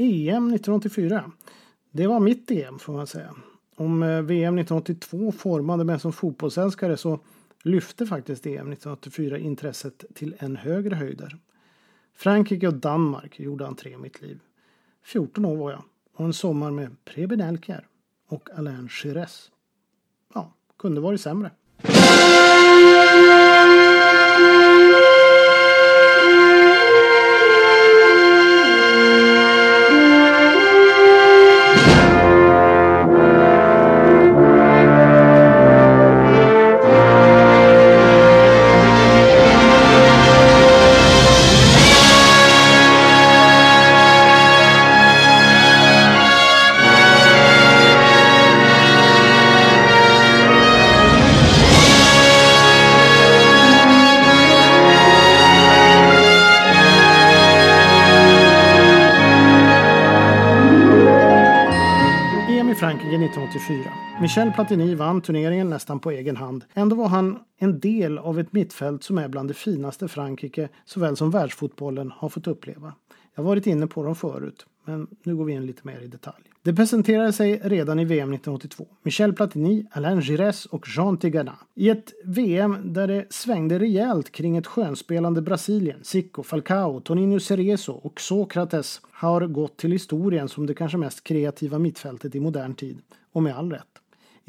EM 1984. Det var mitt EM får man säga. Om eh, VM 1982 formade mig som fotbollsälskare så lyfte faktiskt EM 1984 intresset till en högre höjder. Frankrike och Danmark gjorde entré i mitt liv. 14 år var jag och en sommar med Preben Elkjær och Alain Giresse. Ja, kunde varit sämre. Michel Platini vann turneringen nästan på egen hand. Ändå var han en del av ett mittfält som är bland det finaste Frankrike såväl som världsfotbollen har fått uppleva. Jag har varit inne på dem förut, men nu går vi in lite mer i detalj. Det presenterade sig redan i VM 1982. Michel Platini, Alain Giresse och Jean Tigana. I ett VM där det svängde rejält kring ett skönspelande Brasilien. Zico, Falcao, Toninho Cerezo och Sokrates har gått till historien som det kanske mest kreativa mittfältet i modern tid. Och med all rätt.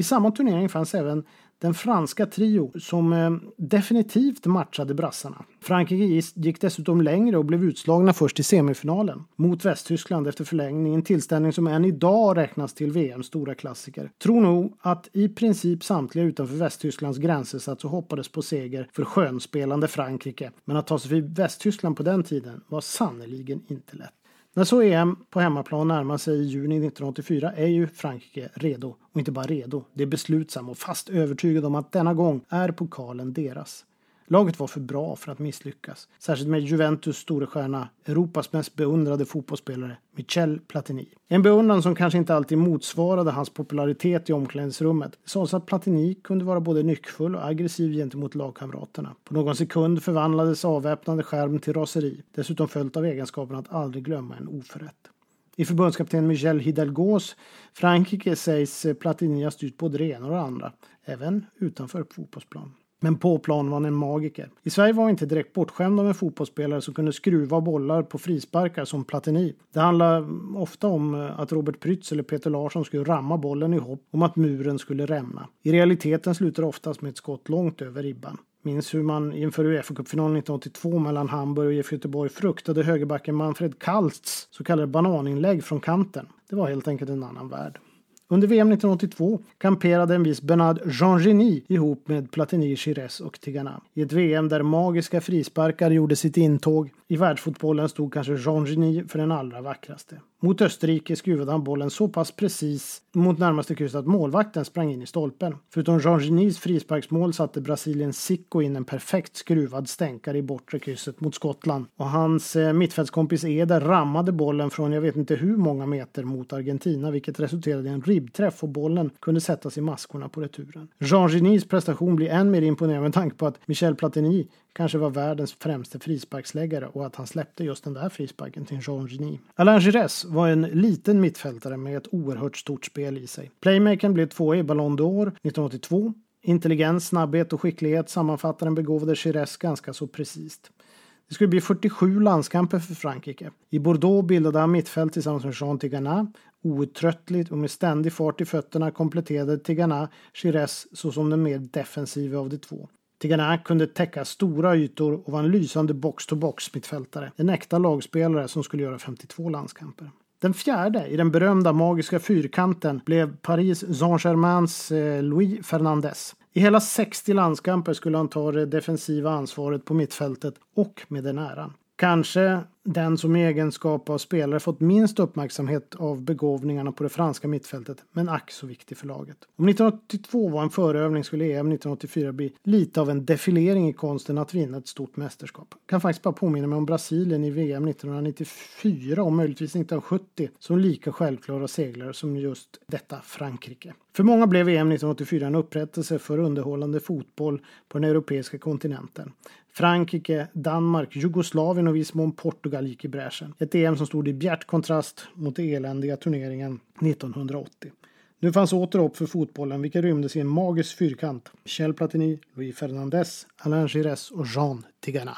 I samma turnering fanns även den franska trio som eh, definitivt matchade brassarna. Frankrike gick dessutom längre och blev utslagna först i semifinalen mot Västtyskland efter förlängning, en tillställning som än idag räknas till VMs stora klassiker. Tror nog att i princip samtliga utanför Västtysklands gränser satt och hoppades på seger för skönspelande Frankrike, men att ta sig förbi Västtyskland på den tiden var sannerligen inte lätt. När så EM på hemmaplan närmar sig i juni 1984 är ju Frankrike redo. Och inte bara redo, det är beslutsam och fast övertygad om att denna gång är pokalen deras. Laget var för bra för att misslyckas. Särskilt med Juventus store stjärna, Europas mest beundrade fotbollsspelare, Michel Platini. En beundran som kanske inte alltid motsvarade hans popularitet i omklädningsrummet. Det sades att Platini kunde vara både nyckfull och aggressiv gentemot lagkamraterna. På någon sekund förvandlades avväpnande skärm till raseri. Dessutom följt av egenskapen att aldrig glömma en oförrätt. I förbundskapten Michel Hidalgos Frankrike sägs Platini ha styrt både det ena och det andra, även utanför fotbollsplan. Men på plan var han en magiker. I Sverige var han inte direkt bortskämd av en fotbollsspelare som kunde skruva bollar på frisparkar som Platini. Det handlade ofta om eh, att Robert Prytz eller Peter Larsson skulle ramma bollen i hopp om att muren skulle rämna. I realiteten slutade det oftast med ett skott långt över ribban. Minns hur man inför Uefa-cupfinalen 1982 mellan Hamburg och IFK Göteborg fruktade högerbacken Manfred Kalsts så kallade bananinlägg från kanten. Det var helt enkelt en annan värld. Under VM 1982 kamperade en viss Bernard Jean Geny ihop med Platini, Chires och Tigana. I ett VM där magiska frisparkar gjorde sitt intåg. I världsfotbollen stod kanske Jean Geny för den allra vackraste. Mot Österrike skruvade han bollen så pass precis mot närmaste kryss att målvakten sprang in i stolpen. Förutom Jean Genys frisparksmål satte Brasiliens Zico in en perfekt skruvad stänkare i bortre krysset mot Skottland och hans eh, mittfältskompis Eder rammade bollen från jag vet inte hur många meter mot Argentina vilket resulterade i en ribbträff och bollen kunde sättas i maskorna på returen. Jean Genys prestation blir än mer imponerande med tanke på att Michel Platini kanske var världens främste frisparksläggare och att han släppte just den där frisparken till Jean Geny. Alain Giresse var en liten mittfältare med ett oerhört stort spel i sig. Playmakern blev två i Ballon d'Or 1982. Intelligens, snabbhet och skicklighet sammanfattar den begåvade Giresse ganska så precis. Det skulle bli 47 landskamper för Frankrike. I Bordeaux bildade han mittfält tillsammans med Jean Tigana. Outtröttligt och med ständig fart i fötterna kompletterade Tigana Giresse såsom den mer defensiva av de två. Tigana kunde täcka stora ytor och var en lysande box-to-box mittfältare. En äkta lagspelare som skulle göra 52 landskamper. Den fjärde i den berömda magiska fyrkanten blev Paris Saint-Germains eh, Louis Fernandez. I hela 60 landskamper skulle han ta det defensiva ansvaret på mittfältet och med den äran. Kanske den som i egenskap av spelare fått minst uppmärksamhet av begåvningarna på det franska mittfältet, men ack så viktig för laget. Om 1982 var en förövning skulle EM 1984 bli lite av en defilering i konsten att vinna ett stort mästerskap. Kan faktiskt bara påminna mig om Brasilien i VM 1994 och möjligtvis 1970 som lika självklara seglare som just detta Frankrike. För många blev EM 1984 en upprättelse för underhållande fotboll på den europeiska kontinenten. Frankrike, Danmark, Jugoslavien och viss mån Portugal gick i bräschen. Ett EM som stod i bjärt kontrast mot den eländiga turneringen 1980. Nu fanns åter hopp för fotbollen, vilket rymdes i en magisk fyrkant. Michel Platini, Louis Fernandez, Alain Giresse och Jean Tigana.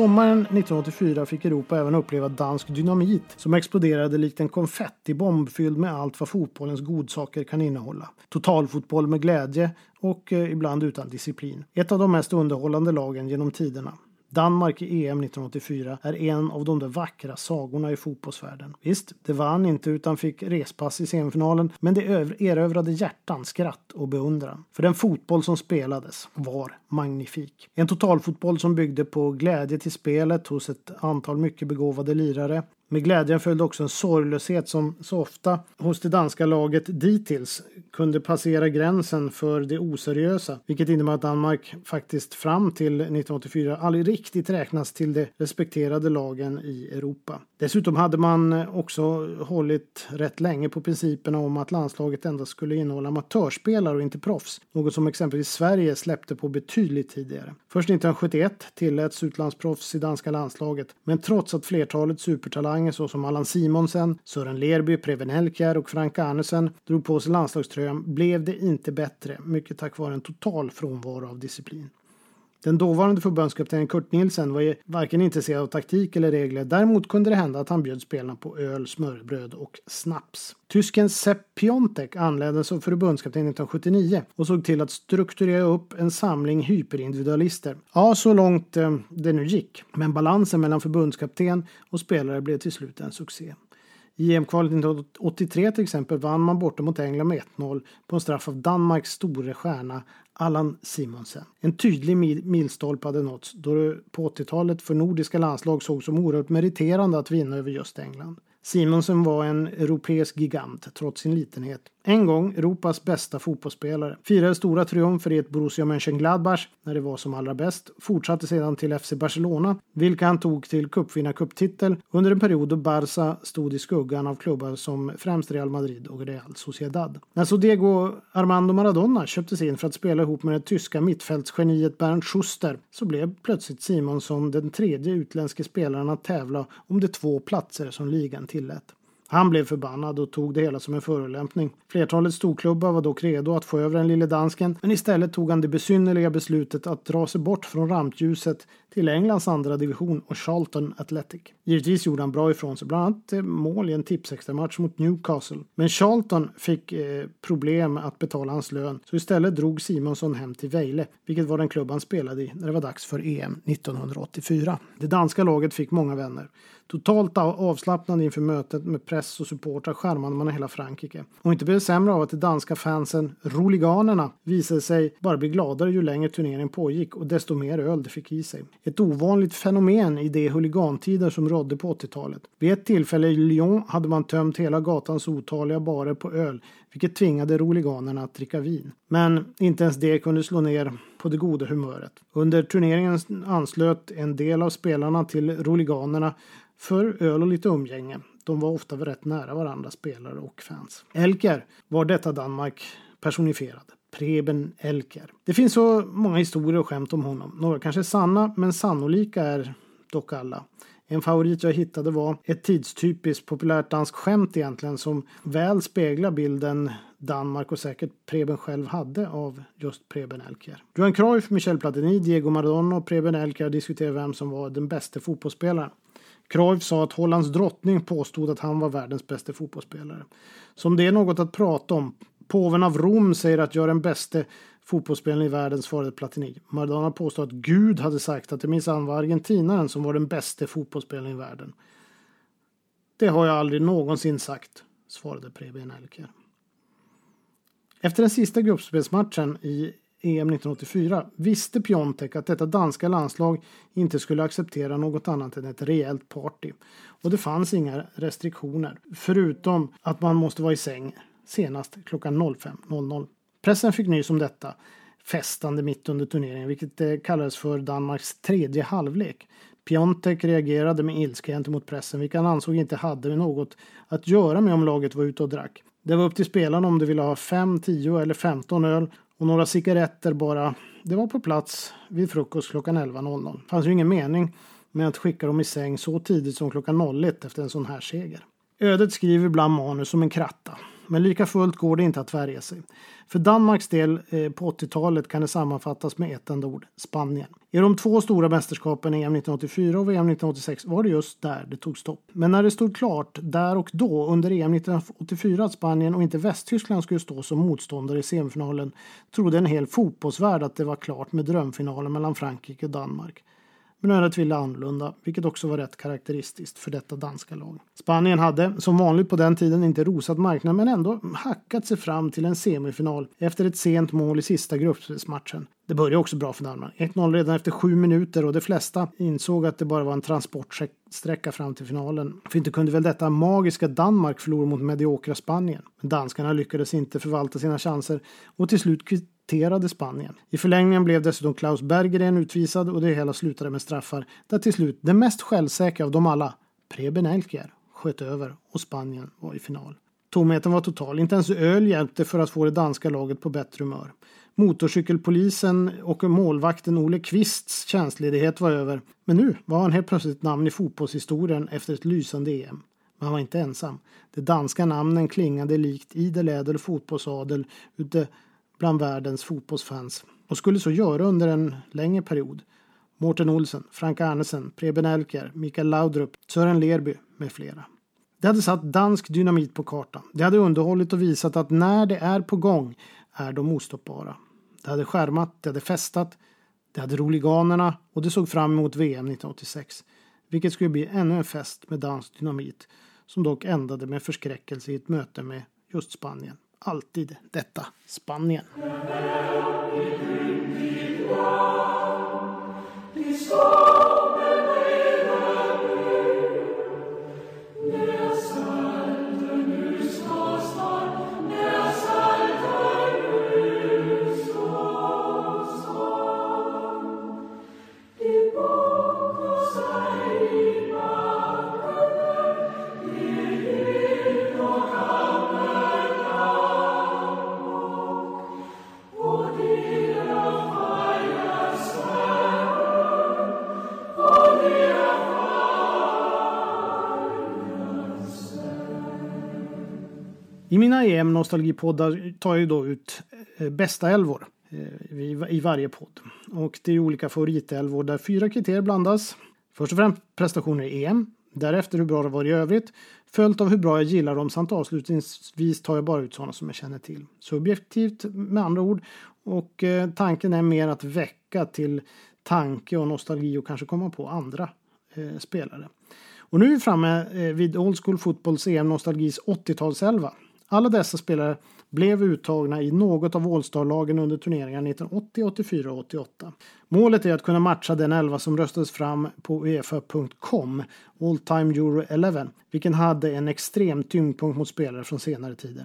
Sommaren 1984 fick Europa även uppleva dansk dynamit som exploderade likt en konfettibomb fylld med allt vad fotbollens godsaker kan innehålla. Totalfotboll med glädje och eh, ibland utan disciplin. Ett av de mest underhållande lagen genom tiderna. Danmark i EM 1984 är en av de där vackra sagorna i fotbollsvärlden. Visst, det vann inte utan fick respass i semifinalen, men det erövrade hjärtan, skratt och beundran. För den fotboll som spelades var magnifik. En totalfotboll som byggde på glädje till spelet hos ett antal mycket begåvade lirare, med glädjen följde också en sorglöshet som så ofta hos det danska laget dittills kunde passera gränsen för det oseriösa, vilket innebär att Danmark faktiskt fram till 1984 aldrig riktigt räknas till de respekterade lagen i Europa. Dessutom hade man också hållit rätt länge på principerna om att landslaget endast skulle innehålla amatörspelare och inte proffs, något som exempelvis Sverige släppte på betydligt tidigare. Först 1971 tilläts utlandsproffs i danska landslaget, men trots att flertalet supertalanger talanger såsom Allan Simonsen, Sören Lerby, Preben Elkjær och Frank Arnesen drog på sig landslagströjan blev det inte bättre, mycket tack vare en total frånvaro av disciplin. Den dåvarande förbundskaptenen Kurt Nielsen var varken intresserad av taktik eller regler. Däremot kunde det hända att han bjöd spelarna på öl, smörbröd och snaps. Tysken Sepp Piontek anlände som förbundskapten 1979 och såg till att strukturera upp en samling hyperindividualister. Ja, så långt eh, det nu gick. Men balansen mellan förbundskapten och spelare blev till slut en succé. I EM-kvalet 1983 till exempel vann man borta mot England med 1-0 på en straff av Danmarks store stjärna Allan Simonsen. En tydlig milstolpe hade nåtts då det på 80-talet för nordiska landslag såg som oerhört meriterande att vinna över just England. Simonsen var en europeisk gigant trots sin litenhet. En gång Europas bästa fotbollsspelare. Firade stora triumfer i ett Borussia Mönchengladbach när det var som allra bäst. Fortsatte sedan till FC Barcelona, vilka han tog till cupvinnarcuptitel under en period då Barca stod i skuggan av klubbar som främst Real Madrid och Real Sociedad. När så Diego Armando Maradona köptes in för att spela ihop med det tyska mittfältsgeniet Bernd Schuster så blev plötsligt Simonsson den tredje utländske spelaren att tävla om de två platser som ligan tillät. Han blev förbannad och tog det hela som en förolämpning. Flertalet storklubbar var dock redo att få över den lille dansken, men istället tog han det besynnerliga beslutet att dra sig bort från rampljuset till Englands andra division och Charlton Athletic. Givetvis gjorde han bra ifrån sig, bland annat eh, mål i en tipsextramatch mot Newcastle. Men Charlton fick eh, problem att betala hans lön, så istället drog Simonsson hem till Vejle, vilket var den klubb han spelade i när det var dags för EM 1984. Det danska laget fick många vänner. Totalt avslappnad inför mötet med press och supportrar skärmade man hela Frankrike. Och inte blev det sämre av att de danska fansen, roliganerna, visade sig bara bli gladare ju längre turneringen pågick och desto mer öl de fick i sig. Ett ovanligt fenomen i de huligantider som rådde på 80-talet. Vid ett tillfälle i Lyon hade man tömt hela gatans otaliga barer på öl vilket tvingade roliganerna att dricka vin. Men inte ens det kunde slå ner på det goda humöret. Under turneringen anslöt en del av spelarna till roliganerna för öl och lite umgänge. De var ofta rätt nära varandra, spelare och fans. Elker var detta Danmark personifierad. Preben Elker. Det finns så många historier och skämt om honom. Några kanske är sanna, men sannolika är dock alla. En favorit jag hittade var ett tidstypiskt populärt danskt skämt egentligen som väl speglar bilden Danmark och säkert Preben själv hade av just Preben Elkjær. Johan Cruyff, Michel Platini, Diego Maradona och Preben Elkjær diskuterade vem som var den bästa fotbollsspelaren. Cruyff sa att Hollands drottning påstod att han var världens bästa fotbollsspelare. Så om det är något att prata om. Påven av Rom säger att jag är den bästa fotbollsspelaren i världen, svarade Platini. Maradona påstod att Gud hade sagt att det minsann var argentinaren som var den bästa fotbollsspelaren i världen. Det har jag aldrig någonsin sagt, svarade Preben Elker. Efter den sista gruppspelsmatchen i EM 1984 visste Piontek att detta danska landslag inte skulle acceptera något annat än ett rejält party. Och det fanns inga restriktioner, förutom att man måste vara i säng senast klockan 05.00. Pressen fick nys om detta festande mitt under turneringen, vilket kallades för Danmarks tredje halvlek. Piontek reagerade med ilska gentemot pressen, vilket han ansåg inte hade något att göra med om laget var ute och drack. Det var upp till spelarna om de ville ha 5, 10 eller 15 öl och några cigaretter bara. Det var på plats vid frukost klockan 11.00. Det fanns ju ingen mening med att skicka dem i säng så tidigt som klockan 01 efter en sån här seger. Ödet skriver ibland manus som en kratta. Men lika fullt går det inte att värja sig. För Danmarks del eh, på 80-talet kan det sammanfattas med ett enda ord, Spanien. I de två stora mästerskapen EM 1984 och VM 1986 var det just där det tog stopp. Men när det stod klart där och då under EM 1984 att Spanien och inte Västtyskland skulle stå som motståndare i semifinalen trodde en hel fotbollsvärld att det var klart med drömfinalen mellan Frankrike och Danmark. Men ödet ville annorlunda, vilket också var rätt karaktäristiskt för detta danska lag. Spanien hade, som vanligt på den tiden, inte rosat marknaden men ändå hackat sig fram till en semifinal efter ett sent mål i sista gruppspelsmatchen. Det började också bra för Danmark. 1-0 redan efter sju minuter och de flesta insåg att det bara var en transportsträcka fram till finalen. För inte kunde väl detta magiska Danmark förlora mot mediokra Spanien. Men danskarna lyckades inte förvalta sina chanser och till slut kvitterade Spanien. I förlängningen blev dessutom Klaus Berggren utvisad och det hela slutade med straffar där till slut den mest självsäkra av dem alla, Preben Elkjær, sköt över och Spanien var i final. Tomheten var total. Inte ens öl hjälpte för att få det danska laget på bättre humör. Motorcykelpolisen och målvakten Ole Kvists tjänstledighet var över. Men nu var han helt plötsligt namn i fotbollshistorien efter ett lysande EM. Men han var inte ensam. De danska namnen klingade likt idel ädel fotbollsadel ute bland världens fotbollsfans och skulle så göra under en längre period. Mårten Olsen, Frank Arnesen, Preben Elker, Mikael Laudrup, Sören Lerby med flera. Det hade satt dansk dynamit på kartan. Det hade underhållit och visat att när det är på gång är de ostoppbara. Det hade skärmat, det hade festat, det hade roliganerna och det såg fram emot VM 1986. Vilket skulle bli ännu en fest med dansk dynamit som dock ändade med förskräckelse i ett möte med just Spanien. Alltid detta Spanien. I EM-nostalgipoddar tar ju då ut eh, bästa älvor eh, i varje podd. Och det är olika favoritälvor där fyra kriterier blandas. Först och främst prestationer i EM, därefter hur bra det var i övrigt, följt av hur bra jag gillar dem samt avslutningsvis tar jag bara ut sådana som jag känner till. Subjektivt med andra ord och eh, tanken är mer att väcka till tanke och nostalgi och kanske komma på andra eh, spelare. Och nu är vi framme eh, vid Old School Fotbolls EM Nostalgis 80-talselva. Alla dessa spelare blev uttagna i något av All-star-lagen under turneringarna 1980, 84 och 88. Målet är att kunna matcha den elva som röstades fram på Uefa.com, All Time Euro 11, vilken hade en extrem tyngdpunkt mot spelare från senare tider.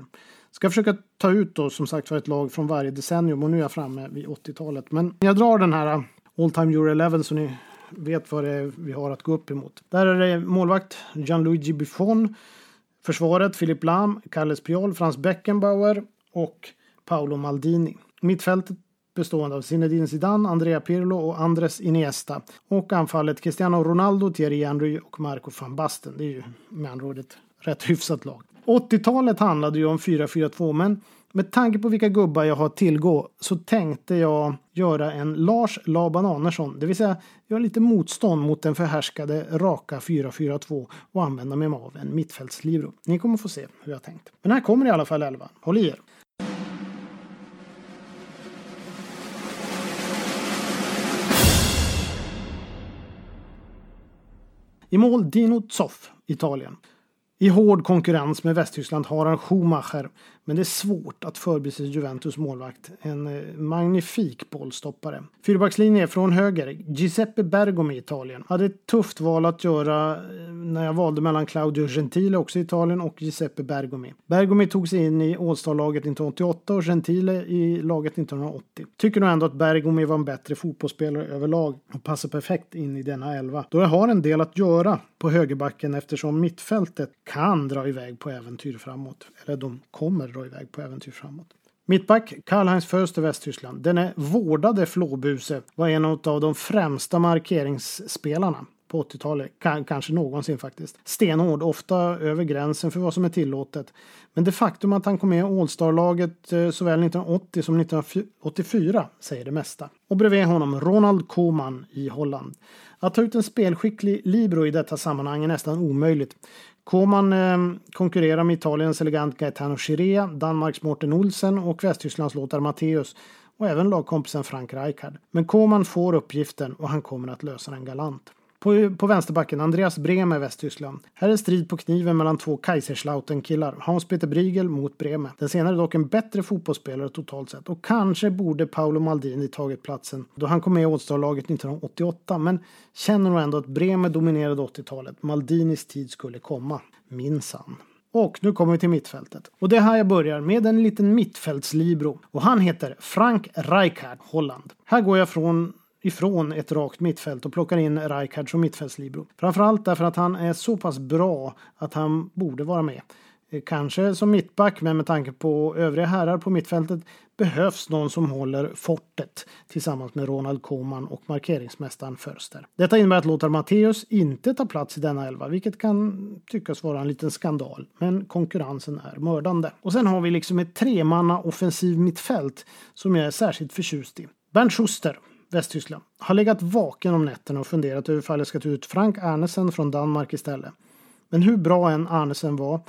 Ska försöka ta ut då som sagt för ett lag från varje decennium och nu är jag framme vid 80-talet. Men jag drar den här uh, All Time Euro 11 så ni vet vad det är vi har att gå upp emot. Där är det målvakt Gianluigi Buffon Försvaret Filip Lam, Kalles Piol, Frans Beckenbauer och Paolo Maldini. Mittfältet bestående av Zinedine Zidane, Andrea Pirlo och Andres Iniesta. Och anfallet Cristiano Ronaldo, Thierry Henry och Marco van Basten. Det är ju med andra ord ett rätt hyfsat lag. 80-talet handlade ju om 4-4-2 men med tanke på vilka gubbar jag har att tillgå så tänkte jag göra en Lars Laban Andersson, det vill säga göra lite motstånd mot den förhärskade raka 4-4-2 och använda mig av en mittfältslivro. Ni kommer få se hur jag tänkt. Men här kommer i alla fall 11. Håll i er! I mål Dino Zoff, Italien. I hård konkurrens med Västtyskland har han Schumacher, men det är svårt att förbise Juventus målvakt. En eh, magnifik bollstoppare. Fyrbackslinje från höger, Giuseppe Bergomi, i Italien. Hade ett tufft val att göra eh, när jag valde mellan Claudio Gentile, också i Italien, och Giuseppe Bergomi. Bergomi tog sig in i All-Star-laget 1988 och Gentile i laget 1980. Tycker nog ändå att Bergomi var en bättre fotbollsspelare överlag och passar perfekt in i denna elva. Då jag har en del att göra på högerbacken eftersom mittfältet kan dra iväg på äventyr framåt. Eller de kommer dra iväg på äventyr framåt. Mittback Karl-Heinz Förster Västtyskland. Den är vårdade Flåbuse var en av de främsta markeringsspelarna på 80-talet, kanske någonsin faktiskt. Stenhård, ofta över gränsen för vad som är tillåtet. Men det faktum att han kom med i All-Star-laget eh, såväl 1980 som 1984 säger det mesta. Och bredvid honom Ronald Koeman i Holland. Att ta ut en spelskicklig libero i detta sammanhang är nästan omöjligt. Koman eh, konkurrerar med Italiens elegant Gaetano Chirea, Danmarks Morten Olsen och Västtysklands Lothar Matthäus och även lagkompisen Frank Rijkaard. Men Koman får uppgiften och han kommer att lösa den galant. På, på vänsterbacken Andreas Brehme, Västtyskland. Här är strid på kniven mellan två Kaiserslautern-killar. Hans-Peter Briegel mot Brehme. Den senare är dock en bättre fotbollsspelare totalt sett. Och kanske borde Paolo Maldini tagit platsen då han kom med i All-Star-laget 1988. Men känner nog ändå att Brehme dominerade 80-talet. Maldinis tid skulle komma. Minsann. Och nu kommer vi till mittfältet. Och det är här jag börjar med en liten mittfältslibro. Och han heter Frank Rijkaard, Holland. Här går jag från ifrån ett rakt mittfält och plockar in Rijkaard som mittfältslibero. Framförallt därför att han är så pass bra att han borde vara med. Eh, kanske som mittback, men med tanke på övriga herrar på mittfältet behövs någon som håller fortet tillsammans med Ronald Koeman och markeringsmästaren Förster. Detta innebär att Lothar Matthäus inte tar plats i denna elva, vilket kan tyckas vara en liten skandal. Men konkurrensen är mördande. Och sen har vi liksom ett tremanna offensiv mittfält som jag är särskilt förtjust i. Bernt Schuster, Västtyskland, har legat vaken om nätterna och funderat över ifall jag ska ta ut Frank Arnesen från Danmark istället. Men hur bra än Arnesen var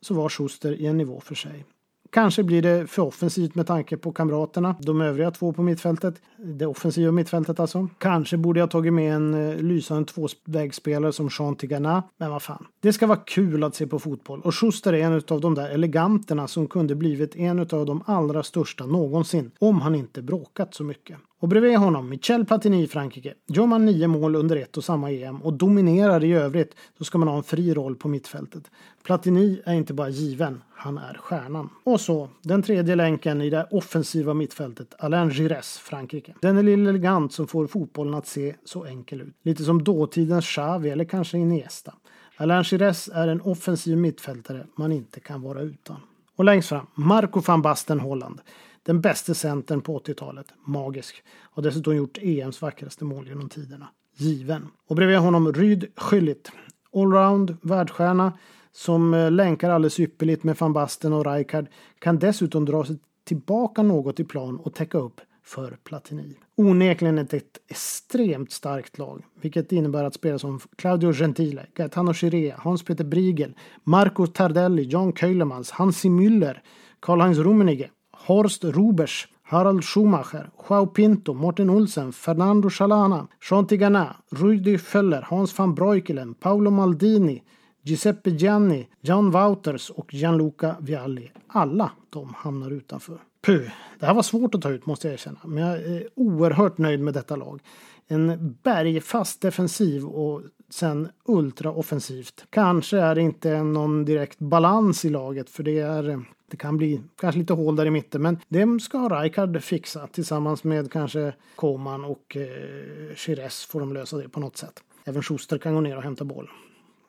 så var Schuster i en nivå för sig. Kanske blir det för offensivt med tanke på kamraterna, de övriga två på mittfältet. Det offensiva mittfältet alltså. Kanske borde jag tagit med en eh, lysande tvåvägsspelare som Jean Tigana. Men vad fan. Det ska vara kul att se på fotboll och Schuster är en av de där eleganterna som kunde blivit en av de allra största någonsin. Om han inte bråkat så mycket. Och bredvid honom Michel Platini i Frankrike. Gör man nio mål under ett och samma EM och dominerar i övrigt så ska man ha en fri roll på mittfältet. Platini är inte bara given, han är stjärnan. Och så, den tredje länken i det offensiva mittfältet, Alain Giresse, Frankrike. Den är lille elegant som får fotbollen att se så enkel ut. Lite som dåtidens Xavi eller kanske Iniesta. Alain Giresse är en offensiv mittfältare man inte kan vara utan. Och längst fram, Marco van Basten, Holland. Den bästa centern på 80-talet. Magisk. Har dessutom gjort EMs vackraste mål genom tiderna. Given. Och bredvid honom Ryd Schüllit. Allround, världsstjärna som eh, länkar alldeles ypperligt med van Basten och Rijkaard kan dessutom dra sig tillbaka något i plan och täcka upp för Platini. Onekligen ett, ett extremt starkt lag, vilket innebär att spelare som Claudio Gentile, Gaetano Chirea, Hans-Peter Briegel, Marco Tardelli, John Keulemans, Hansi Müller, Karl-Heinz Rummenigge, Horst Rubers, Harald Schumacher, Joao Pinto, Martin Olsen, Fernando Chalana, Jean Tigana, Rudi Föller, Hans van Breukelen, Paolo Maldini, Giuseppe Gianni, John Wouters och Gianluca Vialli. Alla de hamnar utanför. Puh, det här var svårt att ta ut måste jag erkänna, men jag är oerhört nöjd med detta lag. En bergfast defensiv och sen ultraoffensivt. Kanske är det inte någon direkt balans i laget för det är eh, det kan bli kanske lite hål där i mitten, men det ska Rijkaard fixa tillsammans med kanske Koman och eh, Chires får de lösa det på något sätt. Även Schuster kan gå ner och hämta boll.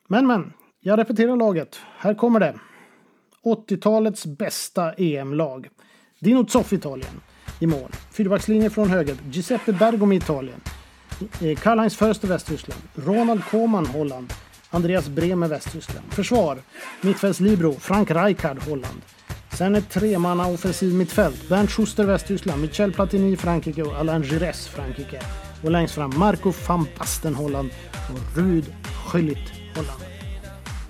Men, men, jag repeterar laget. Här kommer det. 80-talets bästa EM-lag. Dino Zoff Italien i mål. Fyrbackslinje från höger. Giuseppe Bergomi Italien. Eh, Karl-Heinz Förster Västtyskland. Ronald Koeman Holland. Andreas Bremer Västtyskland. Försvar. Mittfältslibero Frank Rijkaard Holland. Sen ett tremanna offensiv mittfält. Bernd Schuster Västtyskland, Michel Platini Frankrike och Alain Giresse Frankrike. Och längst fram Marco van Basten Holland och Rud Schüllit Holland.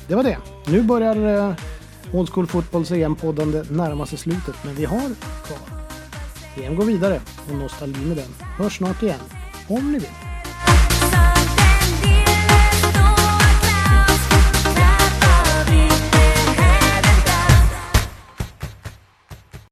Det var det. Nu börjar eh, Old School Fotbolls EM-poddande närma sig slutet, men vi har kvar. EM går vidare och nostalgi med den. Hörs snart igen, om ni vill.